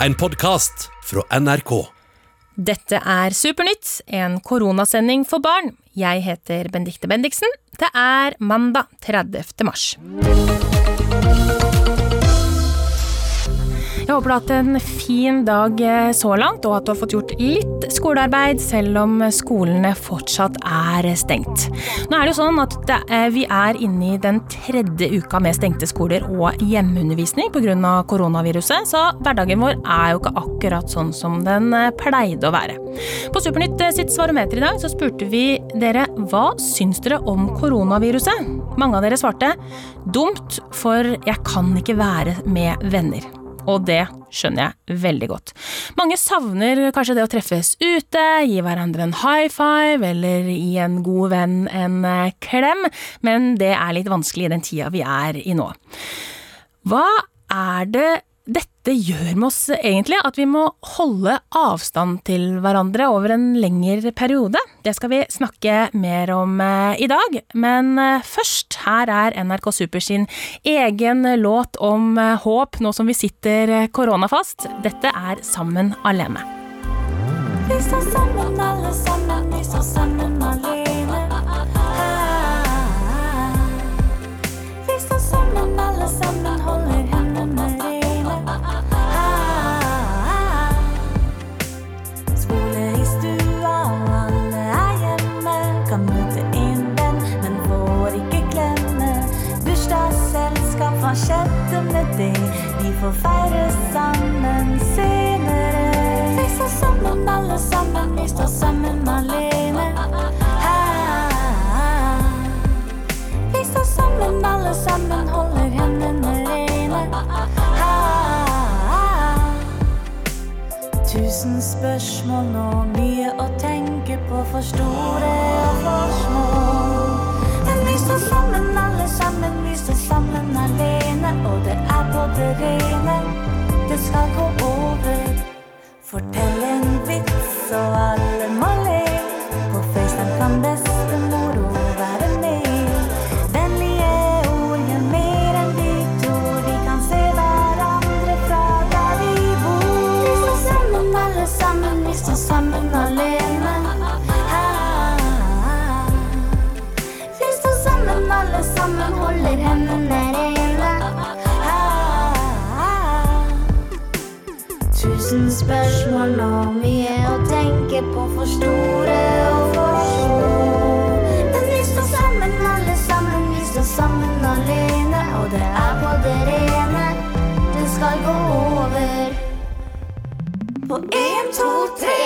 En podkast fra NRK. Dette er Supernytt, en koronasending for barn. Jeg heter Bendikte Bendiksen. Det er mandag 30. mars. Jeg håper du har hatt en fin dag eh, så langt, og at du har fått gjort litt skolearbeid, selv om skolene fortsatt er stengt. Nå er det jo sånn at eh, vi er inne i den tredje uka med stengte skoler og hjemmeundervisning pga. koronaviruset, så hverdagen vår er jo ikke akkurat sånn som den eh, pleide å være. På Supernytt sitt svarometer i dag så spurte vi dere hva syns dere om koronaviruset? Mange av dere svarte dumt, for jeg kan ikke være med venner. Og det skjønner jeg veldig godt. Mange savner kanskje det å treffes ute, gi hverandre en high five eller gi en god venn en eh, klem, men det er litt vanskelig i den tida vi er i nå. Hva er det dette gjør med oss egentlig at vi må holde avstand til hverandre over en lengre periode. Det skal vi snakke mer om eh, i dag, men eh, først, her er NRK Super sin egen låt om eh, håp nå som vi sitter koronafast. Dette er Sammen alene. Vi står sammen alle sammen, vi står sammen det? Vi får feire sammen senere. Vi står sammen alle sammen, vi står sammen alene. Vi står sammen alle sammen, holder hendene rene. Tusen spørsmål nå, mye å tenke på, for store det rene. Det skal gå over. Fortell en vits, og alle På én, to, tre.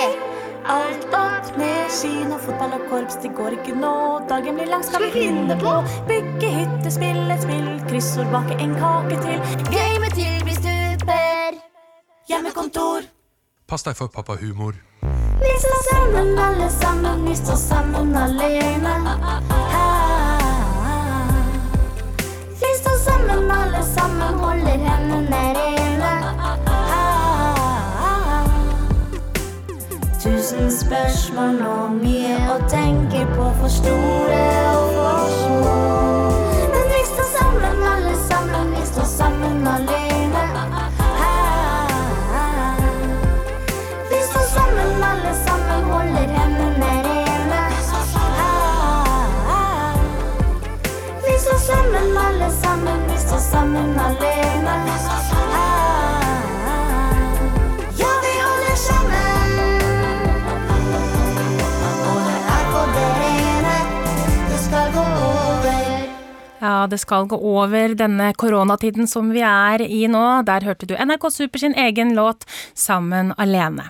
Alt opp ned. kino, fotball og korps, det går ikke nå. Dagen blir lang, skal vi finne på. Bygge hytte, spille spill, kryssord, bake en kake til. Game til vi stuper. Hjemmekontor. Pass deg for pappahumor. Vi står sammen, alle sammen, vi står sammen alene. Vi står sammen, alle sammen, holder hendene rene. Tusen spørsmål og mye å tenke på, for store og for små. Men vi står sammen, alle sammen, vi står sammen alene. Ja, det skal gå over denne koronatiden som vi er i nå. Der hørte du NRK Super sin egen låt Sammen alene.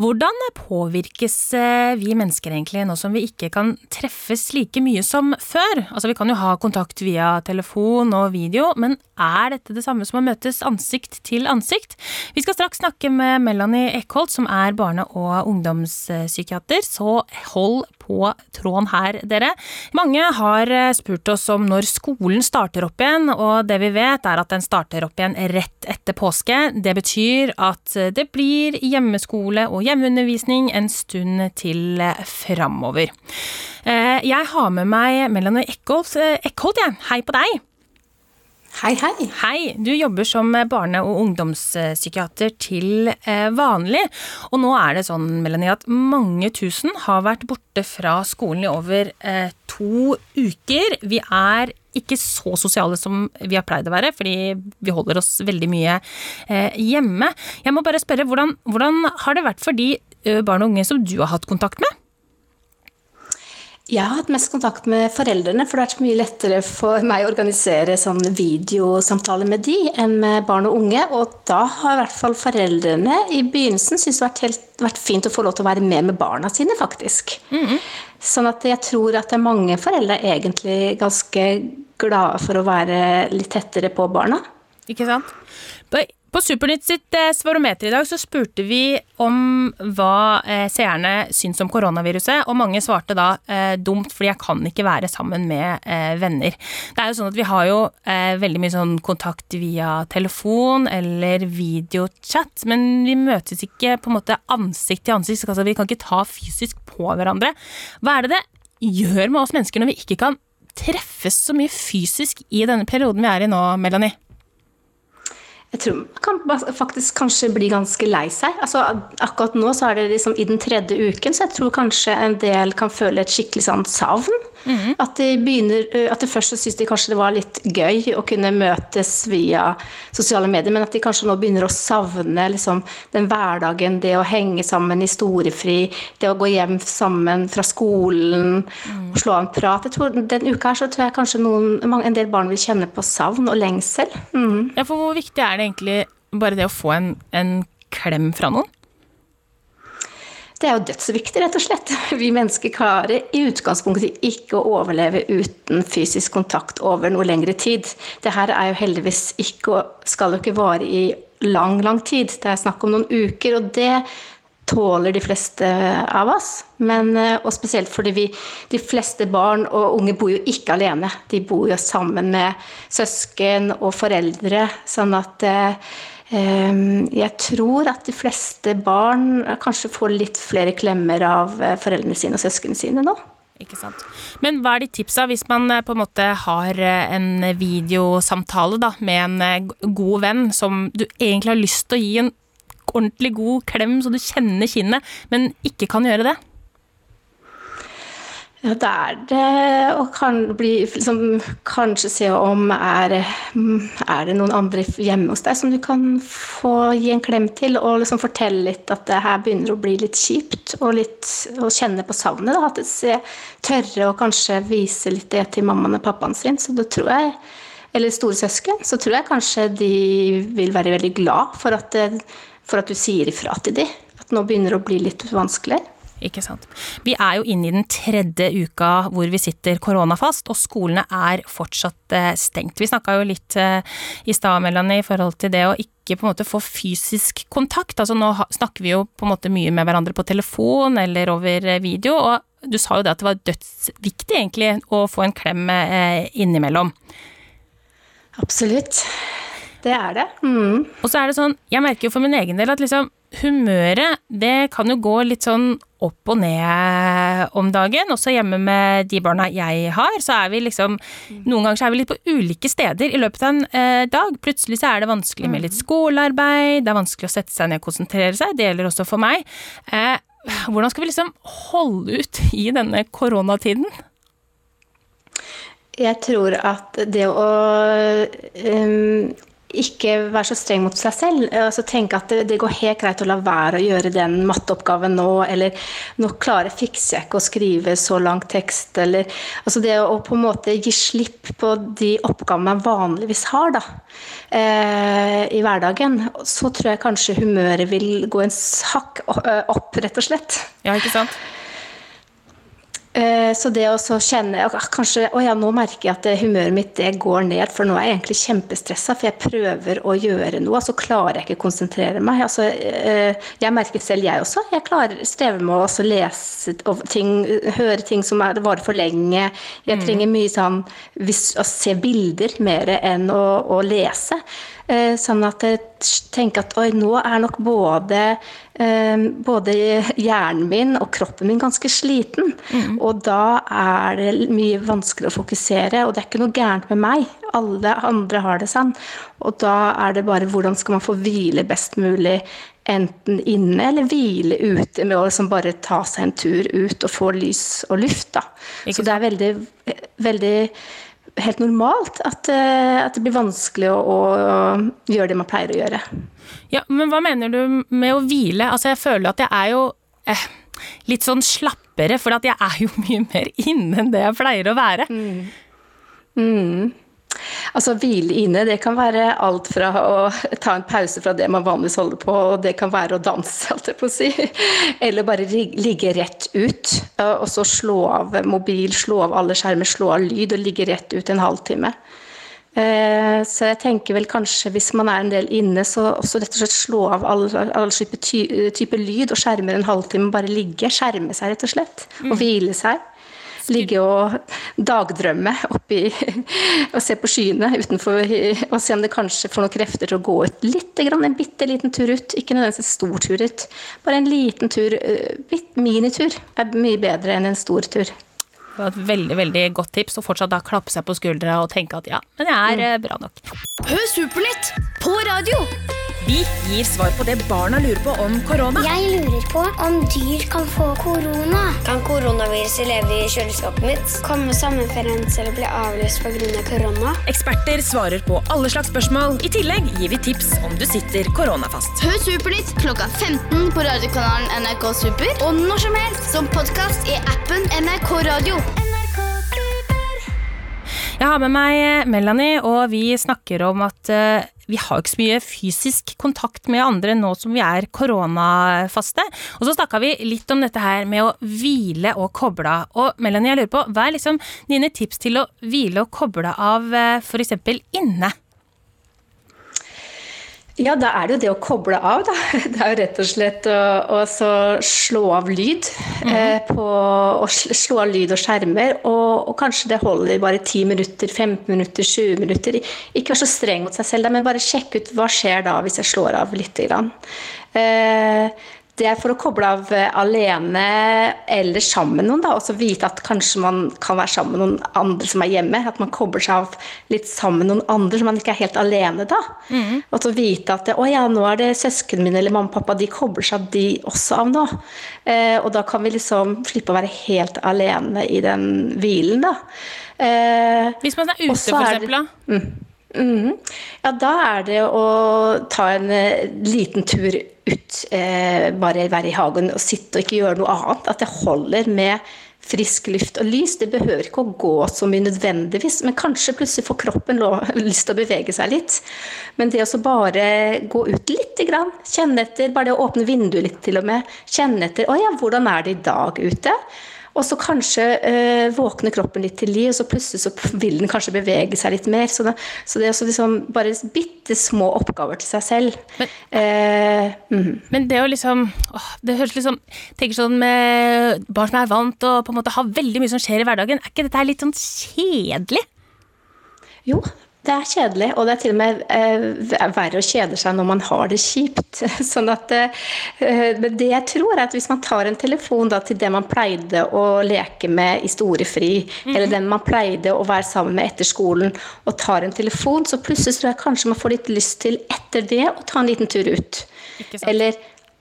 Hvordan påvirkes eh, vi mennesker egentlig nå som vi ikke kan treffes like mye som før? Altså Vi kan jo ha kontakt via telefon og video, men er dette det samme som å møtes ansikt til ansikt? Vi skal straks snakke med Melanie Eckholt, som er barne- og ungdomspsykiater, så hold på tråden her, dere. Mange har eh, spurt oss om når skolen starter opp igjen, og det vi vet er at den starter opp igjen rett etter påske. Det betyr at det blir hjemmeskole og hjemmeundervisning en stund til framover. Eh, Jeg har med meg Melanie Eckholt. Eh, Eckholt, jeg. Hei på deg. Hei, hei. Hei, du jobber som barne- og ungdomspsykiater til eh, vanlig. Og nå er det sånn, Melanie, at mange tusen har vært borte fra skolen i over eh, to uker. Vi er ikke så sosiale som vi har pleid å være, fordi vi holder oss veldig mye eh, hjemme. Jeg må bare spørre, hvordan, hvordan har det vært for de barn og unge som du har hatt kontakt med? Jeg har hatt mest kontakt med foreldrene, for det har vært mye lettere for meg å organisere sånn videosamtaler med de enn med barn og unge. Og da har i hvert fall foreldrene i begynnelsen syntes det har vært, helt, vært fint å få lov til å være med med barna sine, faktisk. Mm -hmm. Sånn at jeg tror at er mange foreldre egentlig ganske glade for å være litt tettere på barna. Ikke sant? På Supernytt sitt eh, svarometer i dag så spurte vi om hva eh, seerne syns om koronaviruset, og mange svarte da eh, dumt fordi jeg kan ikke være sammen med eh, venner. Det er jo sånn at vi har jo eh, veldig mye sånn kontakt via telefon eller videochat, men vi møtes ikke på en måte ansikt til ansikt, altså vi kan ikke ta fysisk på hverandre. Hva er det det gjør med oss mennesker når vi ikke kan treffes så mye fysisk i denne perioden vi er i nå, Melanie? Jeg tror man kan faktisk kanskje bli ganske lei seg. Altså, akkurat nå så er det liksom i den tredje uken, så jeg tror kanskje en del kan føle et skikkelig sånn savn. Mm. At, de begynner, at de først syns de kanskje det var litt gøy å kunne møtes via sosiale medier, men at de kanskje nå begynner å savne liksom, den hverdagen, det å henge sammen i storefri, det å gå hjem sammen fra skolen mm. og slå av en prat. Jeg tror, den uka her så tror jeg kanskje noen, en del barn vil kjenne på savn og lengsel. Mm. Ja, for hvor viktig er det egentlig bare det å få en, en klem fra noen? Det er jo dødsviktig, rett og slett. Vi mennesker klarer i utgangspunktet ikke å overleve uten fysisk kontakt over noe lengre tid. Det her er jo heldigvis ikke, skal jo ikke vare i lang, lang tid. Det er snakk om noen uker, og det tåler de fleste av oss. Men, eh, og spesielt fordi vi, de fleste barn og unge bor jo ikke alene. De bor jo sammen med søsken og foreldre. Sånn at eh, jeg tror at de fleste barn kanskje får litt flere klemmer av eh, foreldrene sine og søsknene sine nå. Ikke sant. Men hva er de tipsa hvis man eh, på en måte har eh, en videosamtale da, med en god venn som du egentlig har lyst til å gi en ordentlig god klem så du kjenner kinnet, men ikke kan gjøre det? Ja, det er det. Og kan bli, liksom, kanskje se om er, er det noen andre hjemme hos deg som du kan få gi en klem til, og liksom fortelle litt at det her begynner å bli litt kjipt, og, litt, og kjenne på savnet. Da. At det tørre å kanskje vise litt det til mammaen og pappaen sin. Så det tror jeg, eller storesøsken, så tror jeg kanskje de vil være veldig glad for at, for at du sier ifra til dem. At nå begynner det å bli litt vanskelig. Ikke sant. Vi er jo inne i den tredje uka hvor vi sitter koronafast, og skolene er fortsatt eh, stengt. Vi snakka jo litt eh, i stad, Melanie, i forhold til det å ikke på en måte få fysisk kontakt. Altså nå snakker vi jo på en måte mye med hverandre på telefon eller over eh, video, og du sa jo det at det var dødsviktig egentlig å få en klem innimellom. Absolutt. Det er det. Mm. Og så er det sånn, jeg merker jo for min egen del at liksom humøret, det kan jo gå litt sånn opp og ned om dagen. Også hjemme med de barna jeg har, så er vi liksom Noen ganger så er vi litt på ulike steder i løpet av en eh, dag. Plutselig så er det vanskelig med litt skolearbeid, det er vanskelig å sette seg ned og konsentrere seg. Det gjelder også for meg. Eh, hvordan skal vi liksom holde ut i denne koronatiden? Jeg tror at det å um ikke være så streng mot seg selv. altså Tenke at det, det, går helt greit å la være å gjøre den matteoppgaven nå, eller nå klarer fikser jeg ikke å skrive så lang tekst, eller altså Det å på en måte gi slipp på de oppgavene man vanligvis har da, eh, i hverdagen, så tror jeg kanskje humøret vil gå en hakk opp, rett og slett. Ja, ikke sant? Eh, så det å kjenne kanskje, å ja, nå merker jeg at humøret mitt det går ned, for nå er jeg egentlig kjempestressa, for jeg prøver å gjøre noe, og så klarer jeg ikke å konsentrere meg. Altså, eh, jeg merker selv, jeg også. Jeg klarer, strever med å lese ting, høre ting som er, varer for lenge. Jeg mm. trenger mye sånn å se bilder mer enn å, å lese. Eh, sånn at jeg tenker at oi, nå er nok både, eh, både hjernen min og kroppen min ganske sliten. Og da er det mye vanskeligere å fokusere, og det er ikke noe gærent med meg. Alle andre har det sånn. Og da er det bare hvordan skal man få hvile best mulig, enten inne eller hvile ute, med å liksom bare ta seg en tur ut og få lys og luft. Da. Så det er veldig, veldig helt normalt at, eh, at det blir vanskelig å, å gjøre det man pleier å gjøre. Ja, men hva mener du med å hvile? Altså, jeg føler at jeg er jo eh, litt sånn slappere, for at jeg er jo mye mer inne enn det jeg pleier å være. Altså Hvile inne, det kan være alt fra å ta en pause fra det man vanligvis holder på, og det kan være å danse, holdt jeg på å si. Eller bare ligge rett ut, og så slå av mobil, slå av alle skjermer, slå av lyd og ligge rett ut en halvtime. Eh, Så jeg tenker vel kanskje hvis man er en del inne, så også rett og slett slå av alle, all type, type lyd og skjermer en halvtime. Bare ligge, skjerme seg rett og slett. Og hvile seg. Ligge og dagdrømme oppi og se på skyene utenfor og se om det kanskje får noen krefter til å gå ut litt, en bitte liten tur ut. Ikke nødvendigvis en stor tur ut. Bare en liten tur, eh, bitt minitur, er mye bedre enn en stor tur. Det var et veldig veldig godt tips, og fortsatt da klappe seg på skuldra og tenke at ja, men jeg er mm. bra nok. Hør Supernytt på radio! Vi gir svar på det barna lurer på om korona. Jeg lurer på om dyr kan få korona. Kan koronaviruset leve i kjøleskapet mitt? Komme sommerferien eller bli avlyst pga. korona. Eksperter svarer på alle slags spørsmål. I tillegg gir vi tips om du sitter koronafast. Hør Supernytt klokka 15 på radiokanalen NRK Super og når som helst som podkast i appen NRK Radio. Jeg har med meg Melanie, og vi snakker om at eh, vi har ikke så mye fysisk kontakt med andre nå som vi er koronafaste. Og så snakka vi litt om dette her med å hvile og koble av. Og Melanie, jeg lurer på, hva er liksom dine tips til å hvile og koble av eh, f.eks. inne? Ja, da er det jo det å koble av, da. Det er jo rett og slett å, å så slå av lyd. eh, på, å slå av lyd og skjermer. Og, og kanskje det holder bare 10 minutter, 15 minutter, 20 minutter. Ikke være så streng mot seg selv, da, men bare sjekk ut hva skjer da hvis jeg slår av litt. Grann. Eh, det er for å koble av eh, alene eller sammen med noen, da, Også vite at kanskje man kan være sammen med noen andre som er hjemme. At man kobler seg av litt sammen med noen andre, så man ikke er helt alene da. Og så vite at å ja, nå er det søsknene mine eller mamma og pappa, de kobler seg de også av nå. Eh, og da kan vi liksom slippe å være helt alene i den hvilen, da. Eh, Hvis man er ute, for eksempel, da. Mhm. Ja, da er det å ta en eh, liten tur ut, eh, bare være i hagen og sitte og ikke gjøre noe annet. At det holder med frisk luft og lys. Det behøver ikke å gå så mye nødvendigvis, men kanskje plutselig får kroppen lyst til å bevege seg litt. Men det å bare gå ut lite grann, kjenne etter, bare det å åpne vinduet litt til og med, kjenne etter Å ja, hvordan er det i dag ute? Og så kanskje eh, våkner kroppen litt til liv, og så plutselig så vil den kanskje bevege seg litt mer. Så det, så det er liksom bare bitte små oppgaver til seg selv. Men- Eh, mm. Men det å liksom åh, Det høres liksom Tenker sånn med barn som er vant og på en måte har veldig mye som skjer i hverdagen. Er ikke dette litt sånn kjedelig? Jo, det er kjedelig, og det er til og med eh, verre å kjede seg når man har det kjipt. Sånn at, eh, men det jeg tror er at hvis man tar en telefon da, til det man pleide å leke med i store fri, eller den man pleide å være sammen med etter skolen, og tar en telefon, så plutselig tror jeg kanskje man får litt lyst til etter det å ta en liten tur ut. Ikke? Eller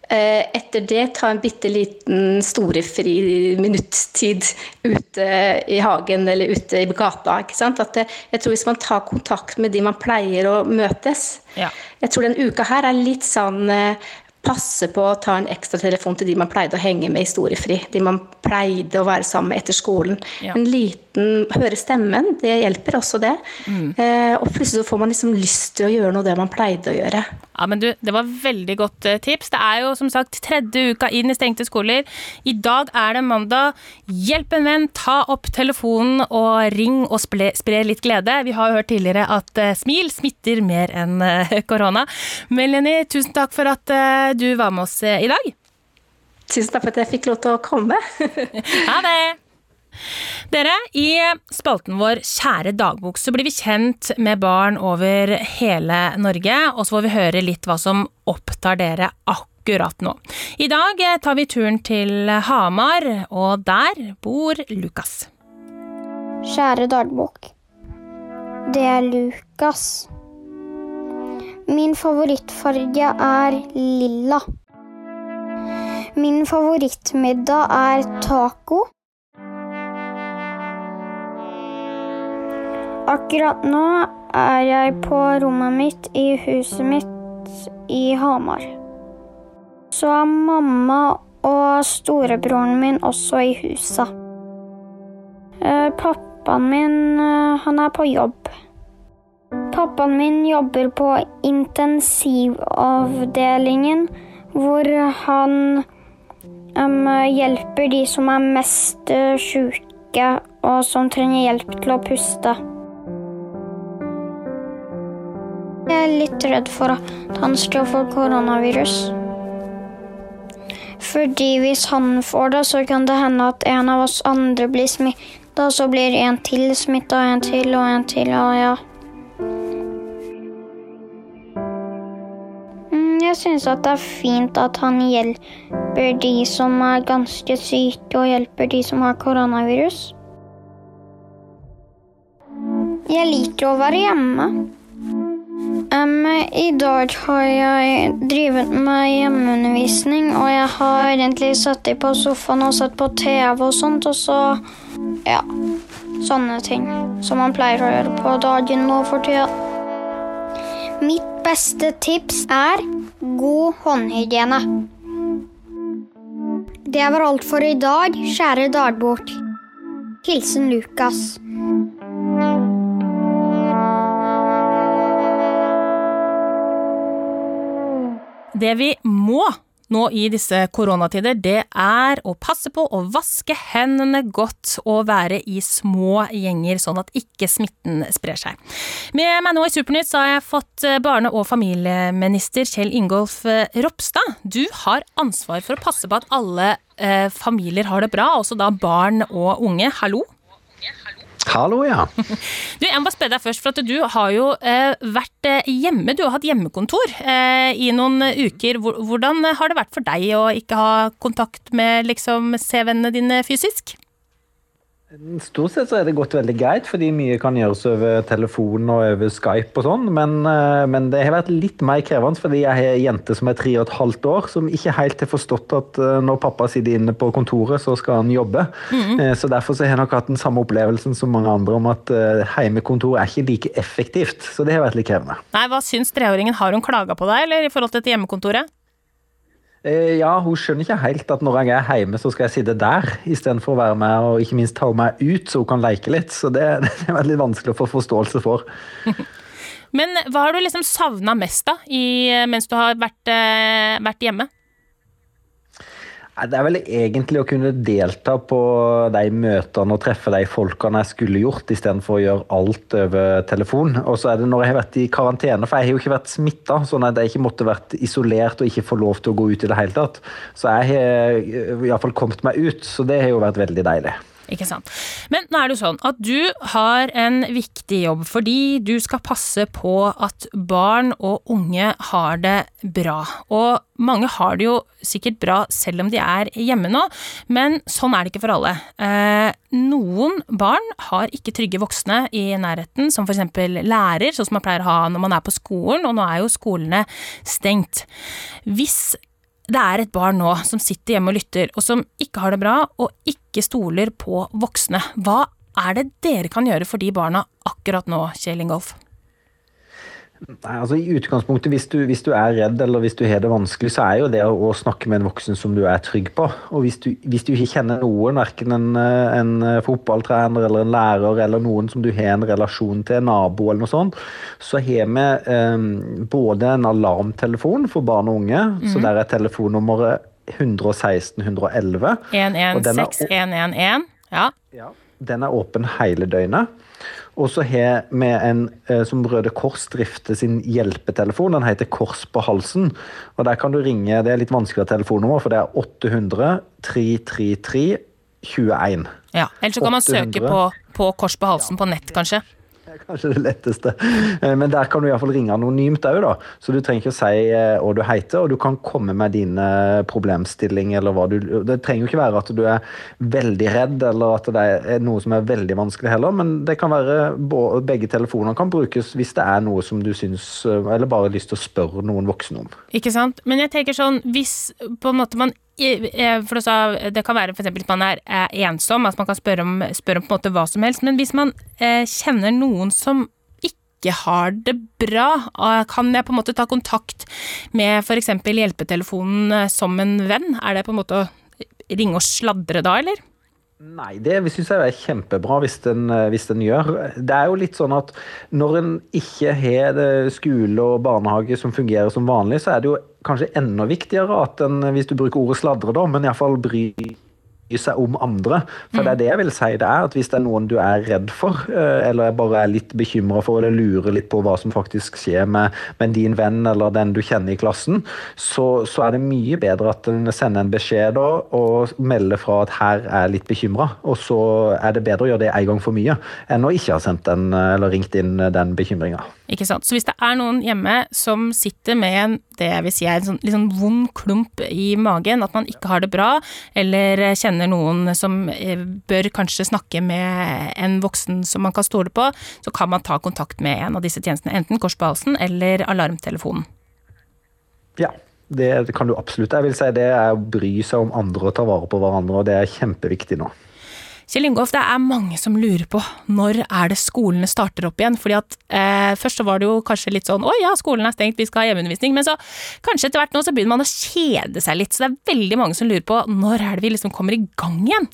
etter det ta en bitte liten storefri minuttid ute i hagen eller ute i gata. Ikke sant? At det, jeg tror hvis man tar kontakt med de man pleier å møtes Ja. Jeg tror den uka her er litt sånn eh, Passe på å ta en ekstra telefon til de man pleide å henge med historiefri. De man pleide å være sammen med etter skolen. Ja. En liten Høre stemmen, det hjelper også det. Eh, og plutselig så får man liksom lyst til å gjøre noe det man pleide å gjøre. Ja, men du, Det var veldig godt eh, tips. Det er jo som sagt tredje uka inn i stengte skoler. I dag er det mandag. Hjelp en venn, ta opp telefonen og ring og spre, spre litt glede. Vi har jo hørt tidligere at eh, smil smitter mer enn korona. Melanie, tusen takk for at du var med oss eh, i dag. Tusen takk for at jeg fikk lov til å komme. Ha det! Dere, I spalten vår Kjære dagbok så blir vi kjent med barn over hele Norge, og så får vi høre litt hva som opptar dere akkurat nå. I dag tar vi turen til Hamar, og der bor Lukas. Kjære dagbok. Det er Lukas. Min favorittfarge er lilla. Min favorittmiddag er taco. Akkurat nå er jeg på rommet mitt i huset mitt i Hamar. Så er mamma og storebroren min også i huset. Eh, pappaen min, eh, han er på jobb. Pappaen min jobber på intensivavdelingen, hvor han um, hjelper de som er mest uh, sjuke og som trenger hjelp til å puste. Jeg er litt redd for at han skal få koronavirus. Fordi hvis han får det, så kan det hende at en av oss andre blir smitta, så blir en til smitta, og en til og en til, og ja. Syns at det er fint at han hjelper de som er ganske syke, og hjelper de som har koronavirus. Jeg liker å være hjemme. Um, I dag har jeg drevet med hjemmeundervisning, og jeg har egentlig satt dem på sofaen og sett på TV og sånt, og så ja, sånne ting som man pleier å gjøre på dagen nå for tida. Mitt beste tips er god håndhygiene. Det var alt for i dag, kjære dagbok. Hilsen Lukas. Det vi må nå i disse koronatider, det er å passe på å vaske hendene godt og være i små gjenger, sånn at ikke smitten sprer seg. Med meg nå i Supernytt har jeg fått barne- og familieminister Kjell Ingolf Ropstad. Du har ansvar for å passe på at alle eh, familier har det bra, også da barn og unge. Hallo? Hallo, ja. Du, jeg må bare spørre deg først, for du har jo eh, vært eh, hjemme. Du har hatt hjemmekontor eh, i noen uker. Hvordan har det vært for deg å ikke ha kontakt med liksom, C-vennene dine fysisk? Stort sett så er det gått veldig greit, fordi mye kan gjøres over telefon og over Skype og sånn. Men, eh, men, det har vært litt mer krevende, fordi jeg har en jente som er tre og et halvt år, som ikke helt har forstått at eh, når pappa sitter inne på kontoret, så skal han jobbe. Mm -hmm. Så derfor så har jeg nok hatt den samme opplevelsen som mange andre om at heimekontor er ikke like effektivt. Så det har vært litt krevende. Nei, Hva syns treåringen? Har hun klaga på deg, eller i forhold til dette hjemmekontoret? Eh, ja, hun skjønner ikke helt at når jeg er hjemme, så skal jeg sitte der istedenfor å være med og ikke minst ta meg ut, så hun kan leke litt. Så det, det er veldig vanskelig å få forståelse for. Men hva har du liksom savna mest da, i, mens du har vært, eh, vært hjemme? Det er vel egentlig å kunne delta på de møtene og treffe de folkene jeg skulle gjort, istedenfor å gjøre alt over telefon. Og så er det når jeg har vært i karantene, for jeg har jo ikke vært smitta, sånn at jeg ikke måtte vært isolert og ikke få lov til å gå ut i det hele tatt. Så jeg har iallfall kommet meg ut, så det har jo vært veldig deilig. Ikke sant. Men nå er det jo sånn at du har en viktig jobb fordi du skal passe på at barn og unge har det bra. Og mange har det jo sikkert bra selv om de er hjemme nå, men sånn er det ikke for alle. Eh, noen barn har ikke trygge voksne i nærheten, som f.eks. lærer, sånn som man pleier å ha når man er på skolen, og nå er jo skolene stengt. Hvis det er et barn nå som sitter hjemme og lytter, og som ikke har det bra, og ikke stoler på voksne. Hva er det dere kan gjøre for de barna akkurat nå, Kjell Ingolf? Nei, altså I utgangspunktet, hvis du, hvis du, er redd eller hvis du har det vanskelig, så er jo det å, snakke med en voksen som du er trygg på. Og Hvis du, hvis du ikke kjenner noen, verken en, en, fotballtrener eller en lærer eller noen som du har en relasjon til, en nabo eller noe sånt, så har vi eh, både en alarmtelefon for barn og unge, mm. så mhm. der er telefonnummeret 116 111. 116 111, ja. ja. Den er åpen hele døgnet. Og så har vi en eh, som Røde Kors drifter sin hjelpetelefon. Den heter Kors på halsen. Og der kan du ringe, det er litt vanskeligere telefonnummer, for det er 800 333 21. Ja, Eller så kan man 800. søke på, på Kors på halsen på nett, kanskje. Det er kanskje det letteste. Eh, Men der kan du iallfall ringe anonymt òg, da. Så du trenger ikke å si eh, hva du heter, og du kan komme med dine problemstillinger eller hva du Det trenger jo ikke være at du er veldig redd, eller at det er noe som er veldig vanskelig heller, men det kan være Begge telefoner kan brukes hvis det er noe som du syns eh, Eller bare har lyst til å spørre noen voksne om. Ikke sant? Men jeg tenker sånn, hvis på en måte man eh, for du sa, Det kan være for eksempel hvis man er, er ensom, at man kan spørre om, spørre om på en måte hva som helst. Men hvis man eh, kjenner noen som ikke har det bra, eh, kan jeg på en måte ta kontakt med f.eks. hjelpetelefonen eh, som en venn? Er det på en måte å ringe og sladre da, eller? Nei, det syns jeg er kjempebra hvis den, eh, hvis den gjør. Det er jo litt sånn at når en ikke har skole og barnehage som fungerer som vanlig, så er det jo kanskje enda viktigere at en, hvis du bruker ordet sladre, da, men iallfall bry seg om andre. For det er det jeg vil si det er, at hvis det er noen du er redd for, eh, eller bare er litt bekymra for, eller lurer litt på hva som faktisk skjer med, med din venn eller den du kjenner i klassen, så, så er det mye bedre at en sender en beskjed da, og melder fra at her er jeg litt bekymra. Og så er det bedre å gjøre det en gang for mye, enn å ikke ha sendt den, eller ringt inn den bekymringa. Ikke sant? Så hvis det er noen hjemme som sitter med det vil si en sånn, litt sånn vond klump i magen, at man ikke har det bra, eller kjenner noen som eh, bør kanskje snakke med en voksen som man kan stole på, så kan man ta kontakt med en av disse tjenestene, enten Kors på halsen eller Alarmtelefonen. Ja, det kan du absolutt. Jeg vil si det er å bry seg om andre og ta vare på hverandre, og det er kjempeviktig nå. Kjell Ingolf, det er mange som lurer på når er det skolene starter opp igjen? Fordi at eh, Først så var det jo kanskje litt sånn å ja, skolen er stengt, vi skal ha hjemmeundervisning. Men så kanskje etter hvert nå så begynner man å kjede seg litt. Så det er veldig mange som lurer på når er det vi liksom kommer i gang igjen?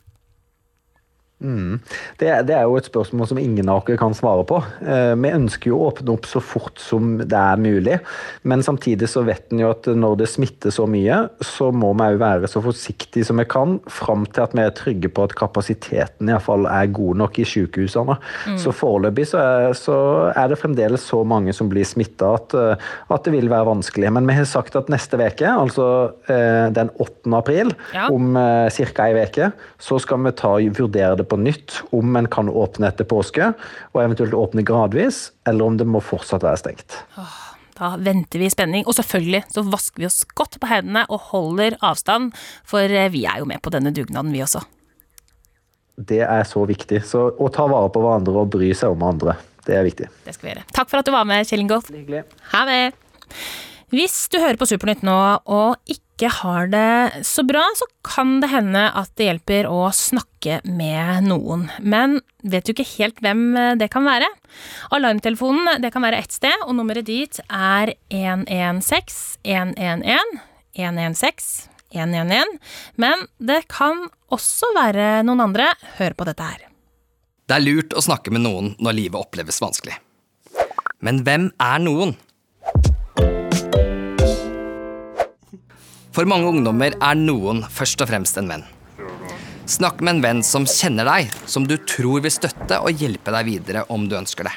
Mm. Det, det er jo et spørsmål som ingen av dere kan svare på. Eh, vi ønsker jo å åpne opp så fort som det er mulig, men samtidig så vet en jo at når det smitter så mye, så må vi òg være så forsiktige som vi kan, fram til at vi er trygge på at kapasiteten iallfall er god nok i sykehusene. Mm. Så foreløpig så er, så er det fremdeles så mange som blir smitta at, eh, at det vil være vanskelig. Men vi har sagt at neste uke, altså eh, den 8. april, Ja. om eh, ca. ei uke, så skal vi ta, vurdere det på nytt om en kan åpne etter påske, og eventuelt åpne gradvis, eller om det må fortsatt være stengt. Da venter vi i spenning, og selvfølgelig så vasker vi oss godt på hendene og holder avstand, for eh, vi er jo med på denne dugnaden vi også. Det er så viktig. Så å ta vare på hverandre og bry seg om andre, det er viktig. Det skal vi gjøre. Takk for at du var med, Kjell Ingolf. Ha det. Hvis du hører på Supernytt nå og ikke har det så bra, så kan det hende at det hjelper å snakke med noen. Men vet du ikke helt hvem det kan være? Alarmtelefonen det kan være ett sted, og nummeret dit er 116 111 116 111. Men det kan også være noen andre. Hør på dette her. Det er lurt å snakke med noen når livet oppleves vanskelig. Men hvem er noen? For mange ungdommer er noen først og fremst en venn. Snakk med en venn som kjenner deg, som du tror vil støtte og hjelpe deg videre om du ønsker det.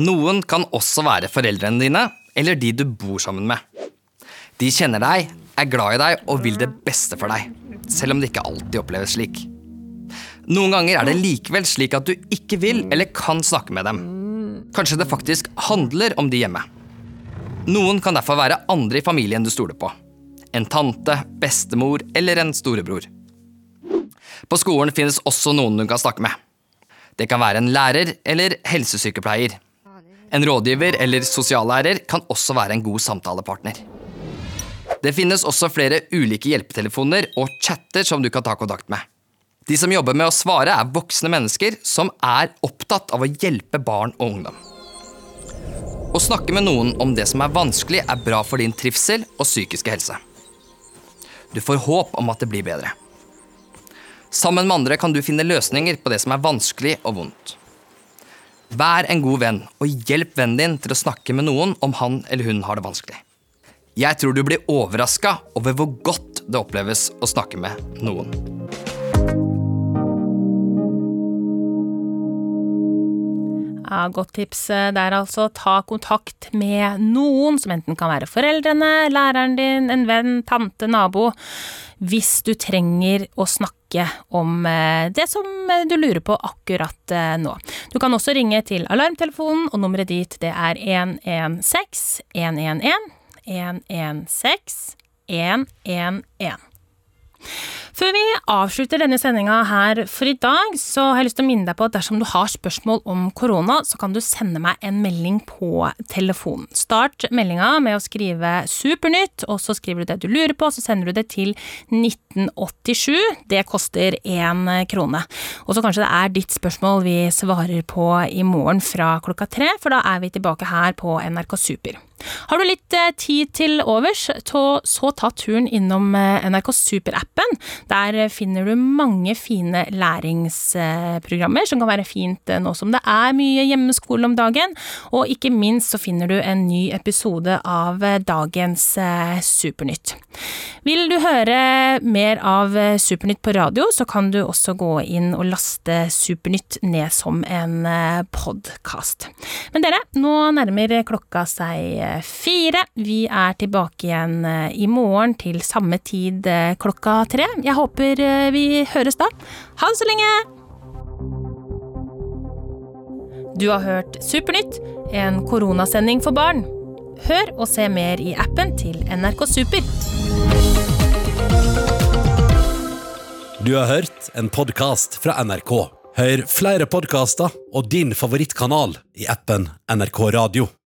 Noen kan også være foreldrene dine eller de du bor sammen med. De kjenner deg, er glad i deg og vil det beste for deg, selv om det ikke alltid oppleves slik. Noen ganger er det likevel slik at du ikke vil eller kan snakke med dem. Kanskje det faktisk handler om de hjemme. Noen kan derfor være andre i familien du stoler på. En tante, bestemor eller en storebror. På skolen finnes også noen du kan snakke med. Det kan være en lærer eller helsesykepleier. En rådgiver eller sosiallærer kan også være en god samtalepartner. Det finnes også flere ulike hjelpetelefoner og chatter som du kan ta kontakt med. De som jobber med å svare, er voksne mennesker som er opptatt av å hjelpe barn og ungdom. Å snakke med noen om det som er vanskelig, er bra for din trivsel og psykiske helse. Du får håp om at det blir bedre. Sammen med andre kan du finne løsninger på det som er vanskelig og vondt. Vær en god venn, og hjelp vennen din til å snakke med noen om han eller hun har det vanskelig. Jeg tror du blir overraska over hvor godt det oppleves å snakke med noen. Ja, Godt tips eh, der, altså. Ta kontakt med noen, som enten kan være foreldrene, læreren din, en venn, tante, nabo, hvis du trenger å snakke om eh, det som eh, du lurer på akkurat nå. Du kan også ringe til alarmtelefonen, og nummeret dit det er 116 111 116 111. Før vi avslutter denne sendinga her for i dag, så har jeg lyst til å minne deg på at dersom du har spørsmål om korona, så kan du sende meg en melding på telefonen. Start meldinga med å skrive 'Supernytt', og så skriver du det du lurer på, så sender du det til 1987. Det koster én krone. Og så kanskje det er ditt spørsmål vi svarer på i morgen fra klokka tre, for da er vi tilbake her på NRK Super. Har du litt eh, tid til overs, så ta turen innom eh, NRK Super-appen. Der finner du mange fine læringsprogrammer som kan være fint eh, nå som det er mye hjemmeskole om dagen. Og ikke minst så finner du en ny episode av dagens Supernytt. Vil du høre mer av Supernytt på radio, så kan du også gå inn og laste Supernytt ned som en podkast. Men dere, nå nærmer klokka seg fire. Vi er tilbake igjen eh, i morgen til samme tid eh, klokka tre. Jeg håper eh, vi høres da. Ha det så lenge! Du har hørt Supernytt, en koronasending for barn. Hør og se mer i appen til NRK Super. Du har hørt en podkast fra NRK. Hør flere podkaster og din favorittkanal i appen NRK Radio.